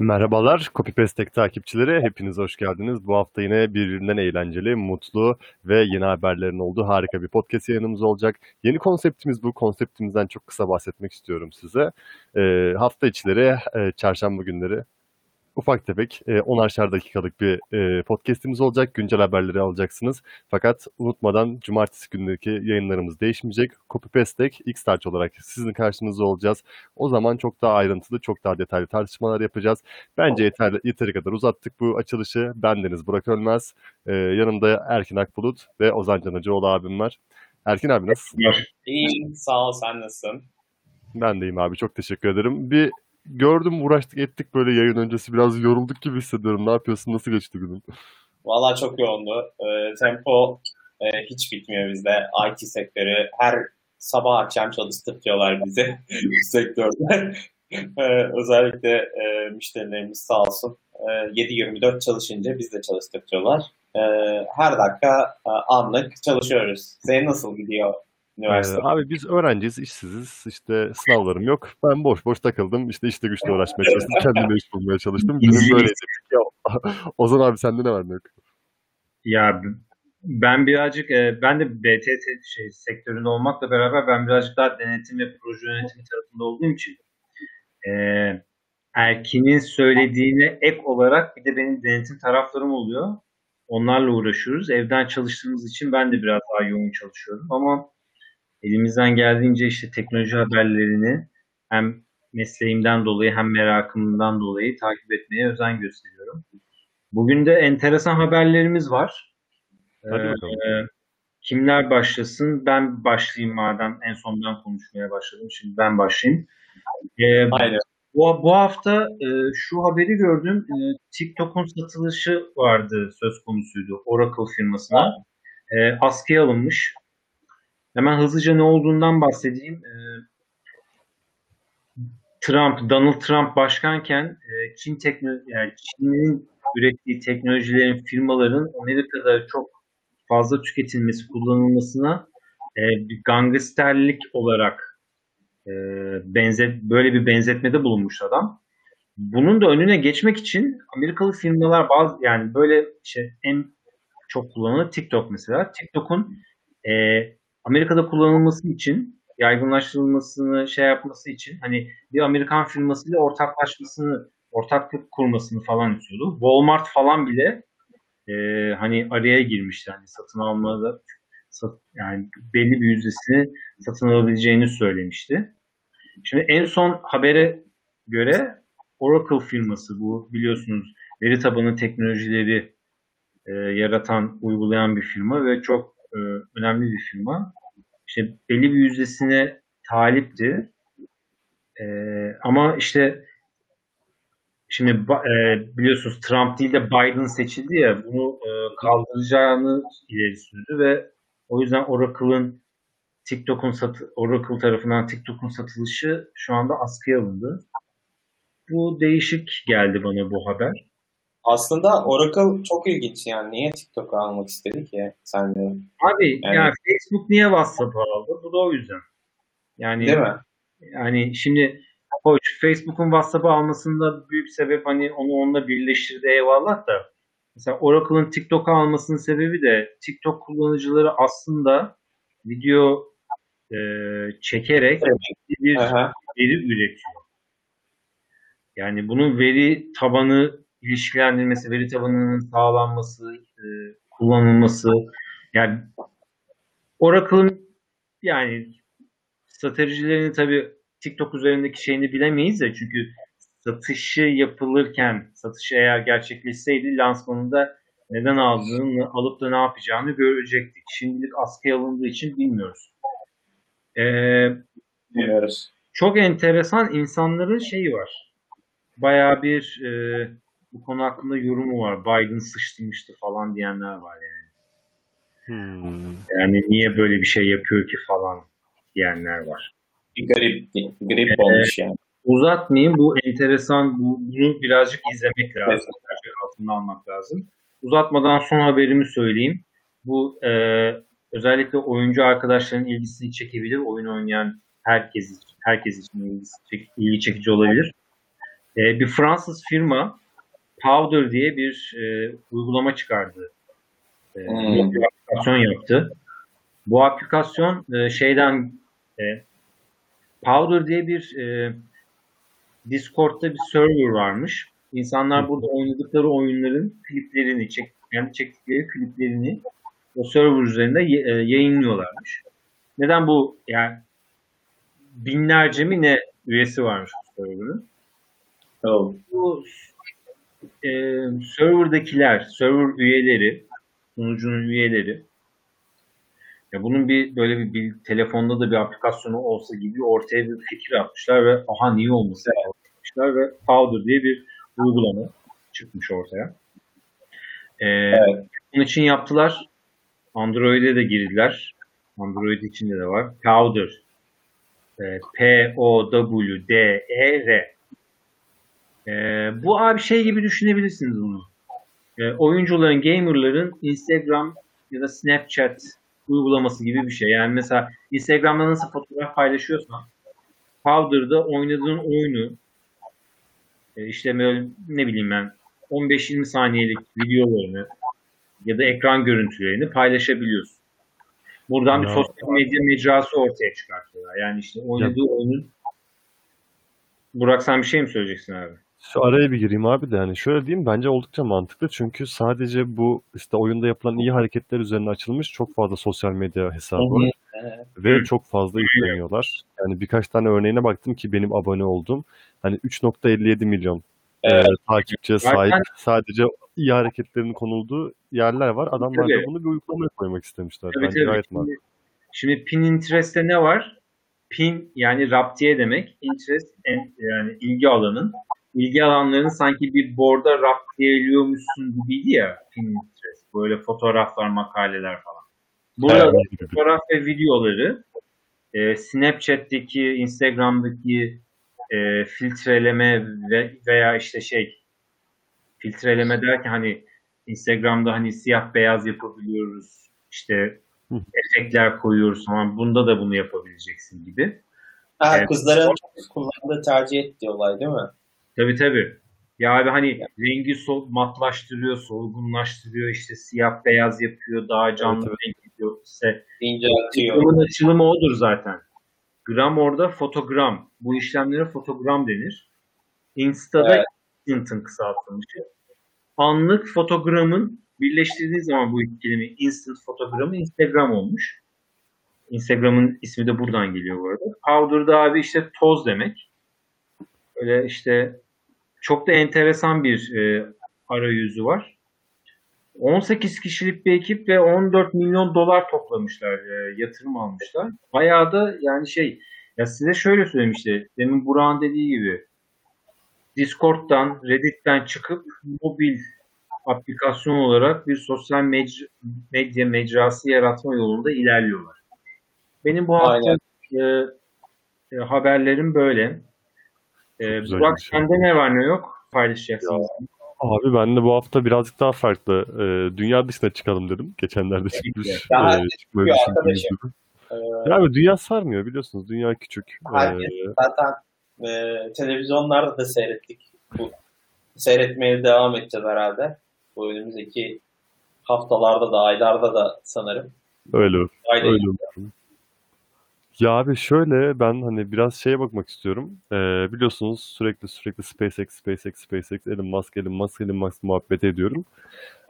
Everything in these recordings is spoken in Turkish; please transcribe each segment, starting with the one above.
Merhabalar, CopyPastek takipçileri. Hepiniz hoş geldiniz. Bu hafta yine birbirinden eğlenceli, mutlu ve yeni haberlerin olduğu harika bir podcast yayınımız olacak. Yeni konseptimiz bu. Konseptimizden çok kısa bahsetmek istiyorum size. Ee, hafta içleri, e, çarşamba günleri ufak tefek e, 10'ar dakikalık bir e, podcast'imiz olacak. Güncel haberleri alacaksınız. Fakat unutmadan cumartesi günündeki yayınlarımız değişmeyecek. Copy Paste X-Start olarak sizin karşınızda olacağız. O zaman çok daha ayrıntılı, çok daha detaylı tartışmalar yapacağız. Bence yeterli, yeteri kadar uzattık bu açılışı. Bendeniz Burak Ölmez. E, yanımda Erkin Akbulut ve Ozan Canacıoğlu abim var. Erkin abi nasılsın? İyiyim, sağ ol. Sen nasılsın? Ben deyim abi. Çok teşekkür ederim. Bir gördüm uğraştık ettik böyle yayın öncesi biraz yorulduk gibi hissediyorum. Ne yapıyorsun? Nasıl geçti günün? Valla çok yoğundu. Ee, tempo e, hiç bitmiyor bizde. IT sektörü her sabah akşam çalıştırıyorlar bizi sektörde. Ee, özellikle e, müşterilerimiz sağ olsun. E, 7-24 çalışınca biz de çalıştırıyorlar. E, her dakika e, anlık çalışıyoruz. Senin nasıl gidiyor üniversite? Ee, abi biz öğrenciyiz, işsiziz. İşte sınavlarım yok. Ben boş boş takıldım. İşte işte güçle uğraşmaya çalıştım. Kendime iş bulmaya çalıştım. Günüm böyleydi. Ozan abi sende ne var ne yok? Ya ben birazcık e, ben de BT şey, sektöründe olmakla beraber ben birazcık daha denetim ve proje yönetimi tarafında olduğum için e, Erkin'in söylediğine ek olarak bir de benim denetim taraflarım oluyor. Onlarla uğraşıyoruz. Evden çalıştığımız için ben de biraz daha yoğun çalışıyorum ama elimizden geldiğince işte teknoloji haberlerini hem mesleğimden dolayı hem merakımdan dolayı takip etmeye özen gösteriyorum. Bugün de enteresan haberlerimiz var. Hadi bakalım. Ee, kimler başlasın? Ben başlayayım madem en son ben konuşmaya başladım. Şimdi ben başlayayım. Ee, Aynen. bu, bu hafta e, şu haberi gördüm. E, TikTok'un satılışı vardı söz konusuydu Oracle firmasına. E, askıya alınmış. Hemen hızlıca ne olduğundan bahsedeyim. E, Trump, Donald Trump başkanken e, Çin tekno yani Çin'in ürettiği teknolojilerin firmaların Amerika'da çok fazla tüketilmesi, kullanılmasına e, bir gangsterlik olarak e, benze, böyle bir benzetmede bulunmuş adam. Bunun da önüne geçmek için Amerikalı firmalar bazı yani böyle şey en çok kullanılan TikTok mesela. TikTok'un e, Amerika'da kullanılması için yaygınlaştırılmasını şey yapması için hani bir Amerikan firmasıyla ortaklaşmasını ortaklık kurmasını falan istiyordu. Walmart falan bile e, hani araya girmişti hani satın almada sat, yani belli bir yüzdesini satın alabileceğini söylemişti. Şimdi en son habere göre Oracle firması bu biliyorsunuz veri tabanı teknolojileri e, yaratan, uygulayan bir firma ve çok e, önemli bir firma. İşte belli bir yüzdesine talipti. E, ama işte şimdi e, biliyorsunuz Trump değil de Biden seçildi ya bunu e, kaldıracağını ileri sürdü ve o yüzden Oracle'ın TikTok'un Oracle tarafından TikTok'un satılışı şu anda askıya alındı. Bu değişik geldi bana bu haber. Aslında Oracle çok ilginç yani. Niye TikTok'u almak istedi ki sence? Abi Yani- yani Facebook niye WhatsApp'ı aldı? Bu da o yüzden. Yani Değil mi? yani şimdi hoş Facebook'un WhatsApp'ı almasında büyük sebep hani onu onunla birleştirdi eyvallah da mesela Oracle'ın TikTok'u almasının sebebi de TikTok kullanıcıları aslında video e, çekerek Evet. bir Aha. veri üretiyor. Yani bunun veri tabanı ilişkilendirmesi, veri tabanının sağlanması, e, kullanılması yani Oracle'ın yani stratejilerini tabii TikTok üzerindeki şeyini bilemeyiz de çünkü satışı yapılırken satışı eğer gerçekleşseydi lansmanında neden aldığını alıp da ne yapacağını görecektik. Şimdilik askıya alındığı için bilmiyoruz. Ee, Bilmiyoruz. çok enteresan insanların şeyi var. Bayağı bir e, bu konu hakkında yorumu var. Biden sıçtırmıştı falan diyenler var yani. Hmm. Yani niye böyle bir şey yapıyor ki falan diyenler var. Bir garip, grip olmuş yani. Uzatmayayım. Bu enteresan. Bu, bunu birazcık izlemek lazım. Gerçek altında almak lazım. Uzatmadan son haberimi söyleyeyim. Bu e, özellikle oyuncu arkadaşların ilgisini çekebilir. Oyun oynayan herkes için, herkes için ilgisi ilgi çekici olabilir. e, bir Fransız firma Powder diye bir e, uygulama çıkardı. E, Hmm. Bir aplikasyon yaptı. Bu aplikasyon e, şeyden e, Powder diye bir e, Discord'da bir server varmış. İnsanlar burada oynadıkları oyunların kliplerini, çek, yani çektikleri kliplerini o server üzerinde e, yayınlıyorlarmış. Neden bu yani binlerce mi ne üyesi varmış bu server'ın. Oh. Bu e, server'dakiler, server üyeleri, sunucunun üyeleri ya bunun bir böyle bir, bir telefonda da bir aplikasyonu olsa gibi ortaya bir fikir atmışlar ve aha niye olmasın yapmışlar ve Powder diye bir uygulama çıkmış ortaya. Ee, Evet. Bunun için yaptılar. Android'e de girdiler. Android içinde de var. Powder. Ee, P-O-W-D-E-R. Ee, bu abi şey gibi düşünebilirsiniz bunu. Ee, oyuncuların, gamerların Instagram ya da Snapchat uygulaması gibi bir şey. Yani mesela Instagram'da nasıl fotoğraf paylaşıyorsan Powder'da oynadığın oyunu e, işte böyle ne bileyim ben 15-20 saniyelik videolarını ya da ekran görüntülerini paylaşabiliyorsun. Buradan bir Ya. sosyal medya mecrası ortaya çıkartıyorlar. Yani işte oynadığı oyunun Burak sen bir şey mi söyleyeceksin abi? Şu araya bir gireyim abi de yani şöyle diyeyim bence oldukça mantıklı çünkü sadece bu işte oyunda yapılan iyi hareketler üzerine açılmış çok fazla sosyal medya hesabı var ve çok fazla izleniyorlar. Yani birkaç tane örneğine baktım ki benim abone olduğum hani 3.57 milyon Evet. e, takipçiye sahip Zaten- sadece iyi hareketlerin konulduğu yerler var. Adamlar da Tabii. bunu bir uygulamaya koymak istemişler. Tabii Bence tabii. gayet Şimdi, mantıklı. şimdi Pinterest'te ne var? Pin yani raptiye demek. Interest en- yani ilgi alanın. İlgi alanlarını sanki bir board'a raptiyeliyormuşsun gibiydi ya Pinterest. Böyle fotoğraflar, makaleler falan. Burada Evet. da fotoğraf ve videoları e, Snapchat'teki, Instagram'daki e, filtreleme ve, veya işte şey filtreleme derken hani Instagram'da hani siyah beyaz yapabiliyoruz. işte Hı. efektler koyuyoruz falan. Bunda da bunu yapabileceksin gibi. Ha, Evet. kızların kullandığı tercih ettiği olay değil mi? Tabii tabii. Ya abi hani rengi sol, matlaştırıyor, solgunlaştırıyor, işte siyah beyaz yapıyor, daha canlı Evet, renk yapıyor. İşte İnceltiyor. Gramın açılımı odur zaten. Gram orada fotogram. Bu işlemlere fotogram denir. Insta'da Evet. instant'ın kısaltılmışı. Anlık fotogramın birleştirdiği zaman bu kelime instant fotogramı Instagram olmuş. Instagram'ın ismi de buradan geliyor bu arada. Powder'da abi işte toz demek. Öyle işte çok da enteresan bir e, arayüzü var. 18 kişilik bir ekip ve 14 milyon dolar toplamışlar, e, yatırım almışlar. Bayağı da yani şey, ya size şöyle söyleyeyim işte, demin Burak'ın dediği gibi Discord'dan, Reddit'ten çıkıp mobil aplikasyon olarak bir sosyal mec- medya mecrası yaratma yolunda ilerliyorlar. Benim bu hafta e, e, haberlerim böyle. E, güzel Burak şey. sende ne var ne yok paylaşacaksınız. Abi ben de bu hafta birazcık daha farklı. e, dünya dışına çıkalım dedim. Geçenlerde çıkmış. Daha e, çıkmayı çıkıyor düşündüğümüz arkadaşım. gibi. Ee, Ya abi dünya sarmıyor biliyorsunuz. Dünya küçük. Herkes E, zaten e, televizyonlarda da seyrettik. Bu, seyretmeye devam edeceğiz herhalde. Bu önümüzdeki haftalarda da aylarda da sanırım. öyle. Ayda Öyle umarım. Ya abi şöyle ben hani biraz şeye bakmak istiyorum. Ee, biliyorsunuz sürekli sürekli SpaceX, SpaceX, SpaceX, Elon Musk, Elon Musk, Elon Musk muhabbet ediyorum.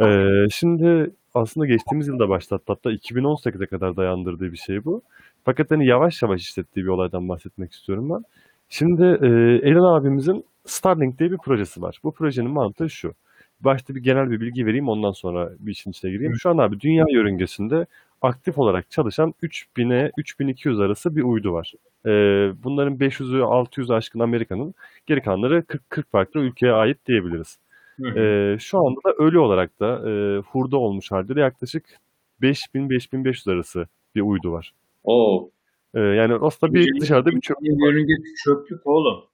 Ee, şimdi aslında geçtiğimiz yılda başlattı. Hatta 2018'e kadar dayandırdığı bir şey bu. Fakat hani yavaş yavaş işlettiği bir olaydan bahsetmek istiyorum ben. Şimdi e, Elon abimizin Starlink diye bir projesi var. Bu projenin mantığı şu. Başta bir genel bir bilgi vereyim ondan sonra bir işin içine gireyim. Şu an abi dünya yörüngesinde aktif olarak çalışan 3000'e 3200 arası bir uydu var. Ee, bunların 500'ü 600 aşkın Amerika'nın geri kalanları 40, 40 farklı ülkeye ait diyebiliriz. Hı. Ee, şu anda da ölü olarak da e, hurda olmuş halde de yaklaşık 5000-5500 arası bir uydu var. Oo. Ee, yani aslında bir dışarıda bir çöp Yörüngesi çöplük oğlum.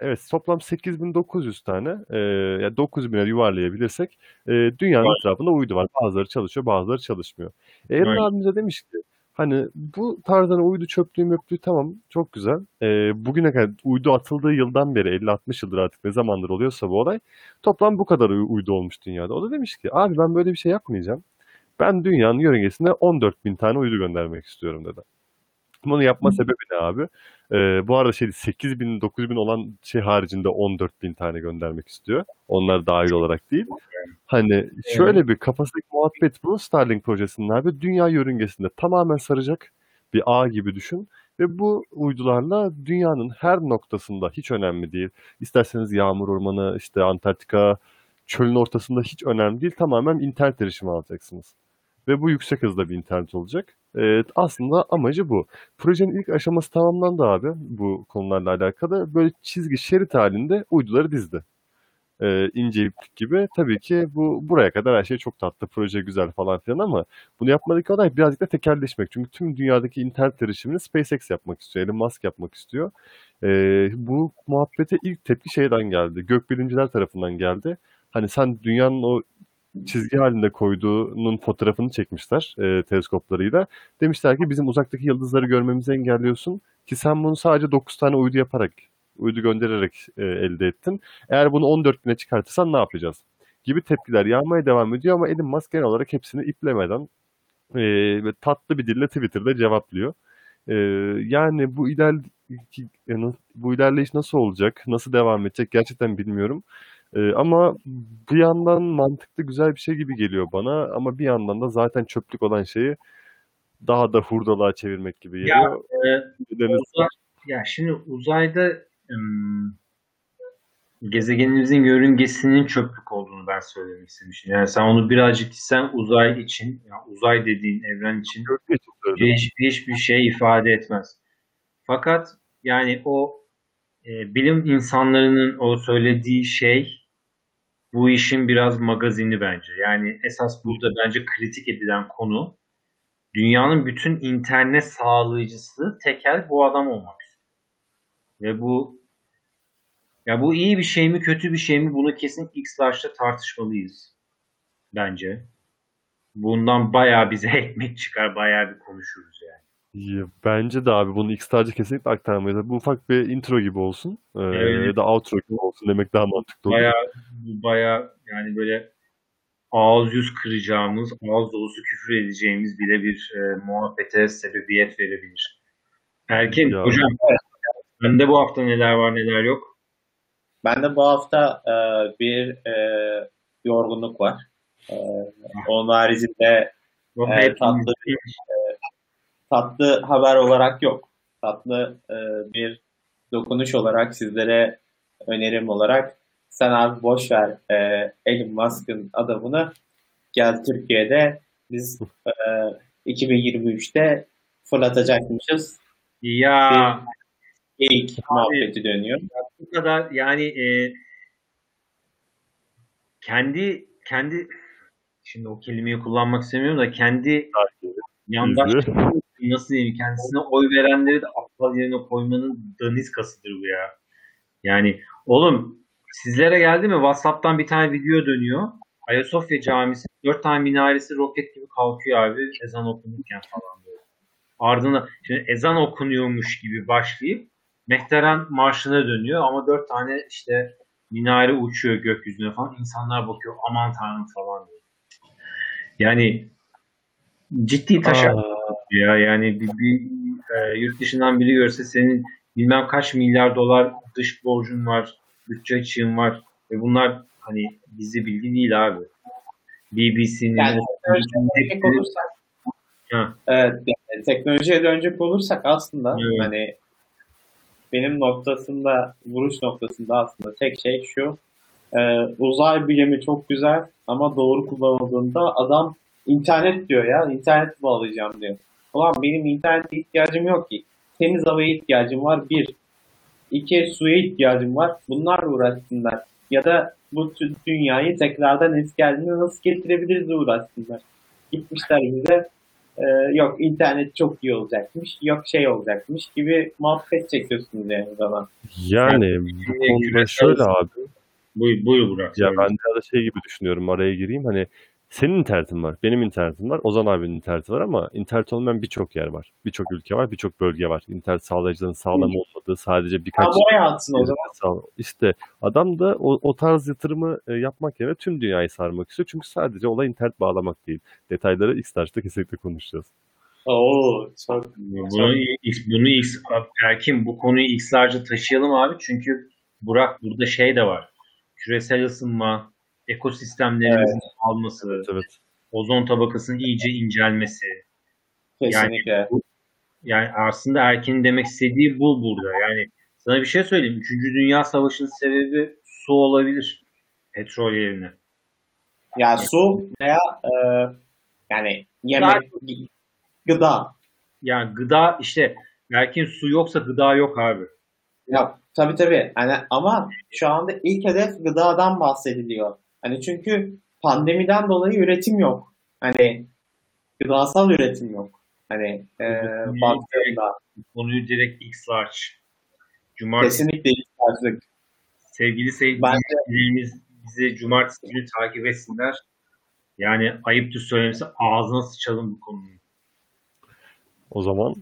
Evet toplam 8900 tane e, yani 9000'e yuvarlayabilirsek e, dünyanın Var. etrafında uydu var. Bazıları çalışıyor bazıları çalışmıyor. E, Elon Aynen. abimize demiş ki Hani bu tarzdan uydu çöplüğü möplüğü tamam çok güzel. Ee, bugüne kadar uydu atıldığı yıldan beri 50-60 yıldır artık ne zamandır oluyorsa bu olay toplam bu kadar uy- uydu olmuş dünyada. O da demiş ki abi ben böyle bir şey yapmayacağım. Ben dünyanın yörüngesine 14 bin tane uydu göndermek istiyorum dedi. Bunu yapma sebebi ne abi? Ee, bu arada şey 8 bin 9 bin olan şey haricinde 14 bin tane göndermek istiyor. Onlar dahil olarak değil. Hani şöyle bir kafasındaki muhabbet bu Starlink projesinin abi dünya yörüngesinde tamamen saracak bir ağ gibi düşün. Ve bu uydularla dünyanın her noktasında hiç önemli değil. İsterseniz yağmur ormanı, işte Antarktika, çölün ortasında hiç önemli değil. Tamamen internet erişimi alacaksınız. Ve bu yüksek hızda bir internet olacak. Evet, aslında amacı bu. Projenin ilk aşaması tamamlandı abi bu konularla alakalı. Böyle çizgi şerit halinde uyduları dizdi. Ee, ince iplik gibi. Tabii ki bu buraya kadar her şey çok tatlı, proje güzel falan filan ama bunu yapmadaki olay birazcık da tekelleşmek. Çünkü tüm dünyadaki internet erişimini SpaceX yapmak istiyor, Elon Musk yapmak istiyor. Ee, bu muhabbete ilk tepki şeyden geldi, gökbilimciler tarafından geldi. Hani sen dünyanın o çizgi halinde koyduğunun fotoğrafını çekmişler e, teleskoplarıyla. Demişler ki bizim uzaktaki yıldızları görmemizi engelliyorsun ki sen bunu sadece 9 tane uydu yaparak, uydu göndererek e, elde ettin. Eğer bunu 14 bine çıkartırsan ne yapacağız? Gibi tepkiler yağmaya devam ediyor ama Elon Musk genel olarak hepsini iplemeden e, tatlı bir dille Twitter'da cevaplıyor. E, yani bu iler bu ilerleyiş nasıl olacak, nasıl devam edecek gerçekten bilmiyorum. Ee, ama bir yandan mantıklı güzel bir şey gibi geliyor bana ama bir yandan da zaten çöplük olan şeyi daha da hurdalığa çevirmek gibi Ya geliyor. e, uzay- ya şimdi uzayda ım, gezegenimizin yörüngesinin çöplük olduğunu ben söylemek istemiştim. Yani sen onu birazcık sen uzay için, ya uzay dediğin evren için söyledim. hiçbir, hiçbir şey ifade etmez. Fakat yani o e, bilim insanlarının o söylediği şey bu işin biraz magazini bence. Yani esas burada bence kritik edilen konu dünyanın bütün internet sağlayıcısı tekel bu adam olmak. Ve bu ya bu iyi bir şey mi kötü bir şey mi bunu kesin X-Large'da tartışmalıyız bence. Bundan bayağı bize ekmek çıkar, bayağı bir konuşuruz yani. Ya, Bence de abi bunu X-Star'cı kesinlikle aktarmayız. Bu ufak bir intro gibi olsun. Ee, Evet. ya da outro gibi olsun demek daha mantıklı olur. Bayağı bu bayağı yani böyle ağız yüz kıracağımız, ağız dolusu küfür edeceğimiz bile bir e, muhabbete sebebiyet verebilir. Erkin, Ya. hocam bende bu hafta neler var neler yok. Ben de bu hafta e, bir e, yorgunluk var. E, onun haricinde Bu hep- tatlı tatlı haber olarak yok. Tatlı e, bir dokunuş olarak sizlere önerim olarak sen abi boş ver e, Elon Musk'ın adamını gel Türkiye'de biz e, 2023'te fırlatacakmışız. Ya İlk muhabbeti dönüyor. bu kadar yani e, kendi kendi şimdi o kelimeyi kullanmak istemiyorum da kendi yandaş nasıl diyeyim kendisine oy verenleri de aptal yerine koymanın daniskasıdır bu ya. Yani oğlum sizlere geldi mi WhatsApp'tan bir tane video dönüyor. Ayasofya Camisi dört tane minaresi roket gibi kalkıyor abi ezan okunurken falan böyle. Ardına şimdi ezan okunuyormuş gibi başlayıp Mehteren Marşı'na dönüyor ama dört tane işte minare uçuyor gökyüzüne falan. İnsanlar bakıyor aman tanrım falan diyor. Yani ciddi taşak Aa, ya yani bir, bir e, yurt dışından biri görse senin bilmem kaç milyar dolar dış borcun var, bütçe açığın var ve bunlar hani gizli bilgi değil abi. BBC'nin Yani Dönecek olursak, Ha. evet, yani teknolojiye dönecek olursak aslında Evet. hani benim noktasında, vuruş noktasında aslında tek şey şu. e, uzay bilimi çok güzel ama doğru kullanıldığında adam internet diyor ya, internet bağlayacağım diyor. Ulan benim internete ihtiyacım yok ki. Temiz havaya ihtiyacım var bir. İki suya ihtiyacım var. Bunlarla uğraşsınlar. Ya da bu dünyayı tekrardan eski haline nasıl getirebiliriz uğraşsınlar. Gitmişler bize e, yok internet çok iyi olacakmış, yok şey olacakmış gibi muhabbet çekiyorsunuz yani zaman. yani bu konuda şöyle abi. Buyur, buyur Burak. Ya ben de şey gibi düşünüyorum araya gireyim hani senin internetin var, benim internetim var, Ozan abinin interneti var ama internet olmayan birçok yer var. Birçok ülke var, birçok bölge var. İnternet sağlayıcıların sağlam olmadığı sadece birkaç Ha, buraya atsın o zaman. Sağ- İşte adam da o, o tarz yatırımı e, yapmak yerine tüm dünyayı sarmak istiyor. Çünkü sadece olay internet bağlamak değil. Detayları X-Star'da kesinlikle konuşacağız. Oo, çok Bunu, ilk- bunu ilk, Erkin bu konuyu X'larca taşıyalım abi çünkü Burak burada şey de var. Küresel ısınma, ekosistemlerimizin alması, Evet, evet. ozon tabakasının iyice incelmesi. kesinlikle. Yani aslında Erkin'in demek istediği bu burada. Yani sana bir şey söyleyeyim. Üçüncü Dünya Savaşı'nın sebebi su olabilir. Petrol yerine. Ya su veya e, yani yemek, gıda. Yani gıda işte Erkin su yoksa gıda yok abi. Ya tabii tabii. Hani ama şu anda ilk hedef gıdadan bahsediliyor. Hani çünkü pandemiden dolayı üretim yok. Hani gıdasal üretim yok. Hani e, baktığında Konuyu direkt X-Large. Cumartesi kesinlikle ihtiyaçlık. sevgili seyircilerimiz bizi cumartesi günü takip etsinler. Yani ayıptır söylemesi ağzına sıçalım bu konunun. O zaman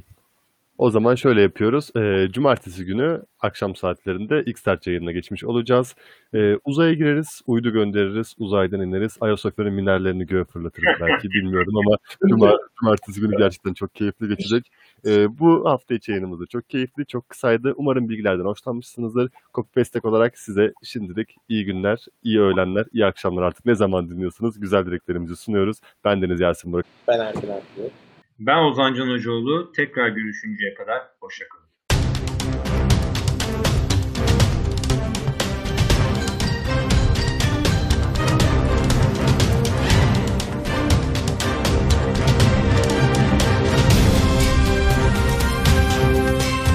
o zaman şöyle yapıyoruz. Ee, cumartesi günü akşam saatlerinde X-Start yayınına geçmiş olacağız. Ee, uzaya gireriz, uydu göndeririz, uzaydan ineriz. Ayasofya'nın minarelerini göğe fırlatırız belki bilmiyorum ama cuma, cumartesi günü gerçekten çok keyifli geçecek. Ee, bu hafta içi yayınımız da çok keyifli, çok kısaydı. Umarım bilgilerden hoşlanmışsınızdır. Copy Destek olarak size şimdilik iyi günler, iyi öğlenler, iyi akşamlar artık ne zaman dinliyorsunuz. Güzel dileklerimizi sunuyoruz. Ben Deniz Yasin Burak. Ben Erkin Aklı. Ben Ozan Can Hocaoğlu. Tekrar görüşünceye kadar hoşçakalın.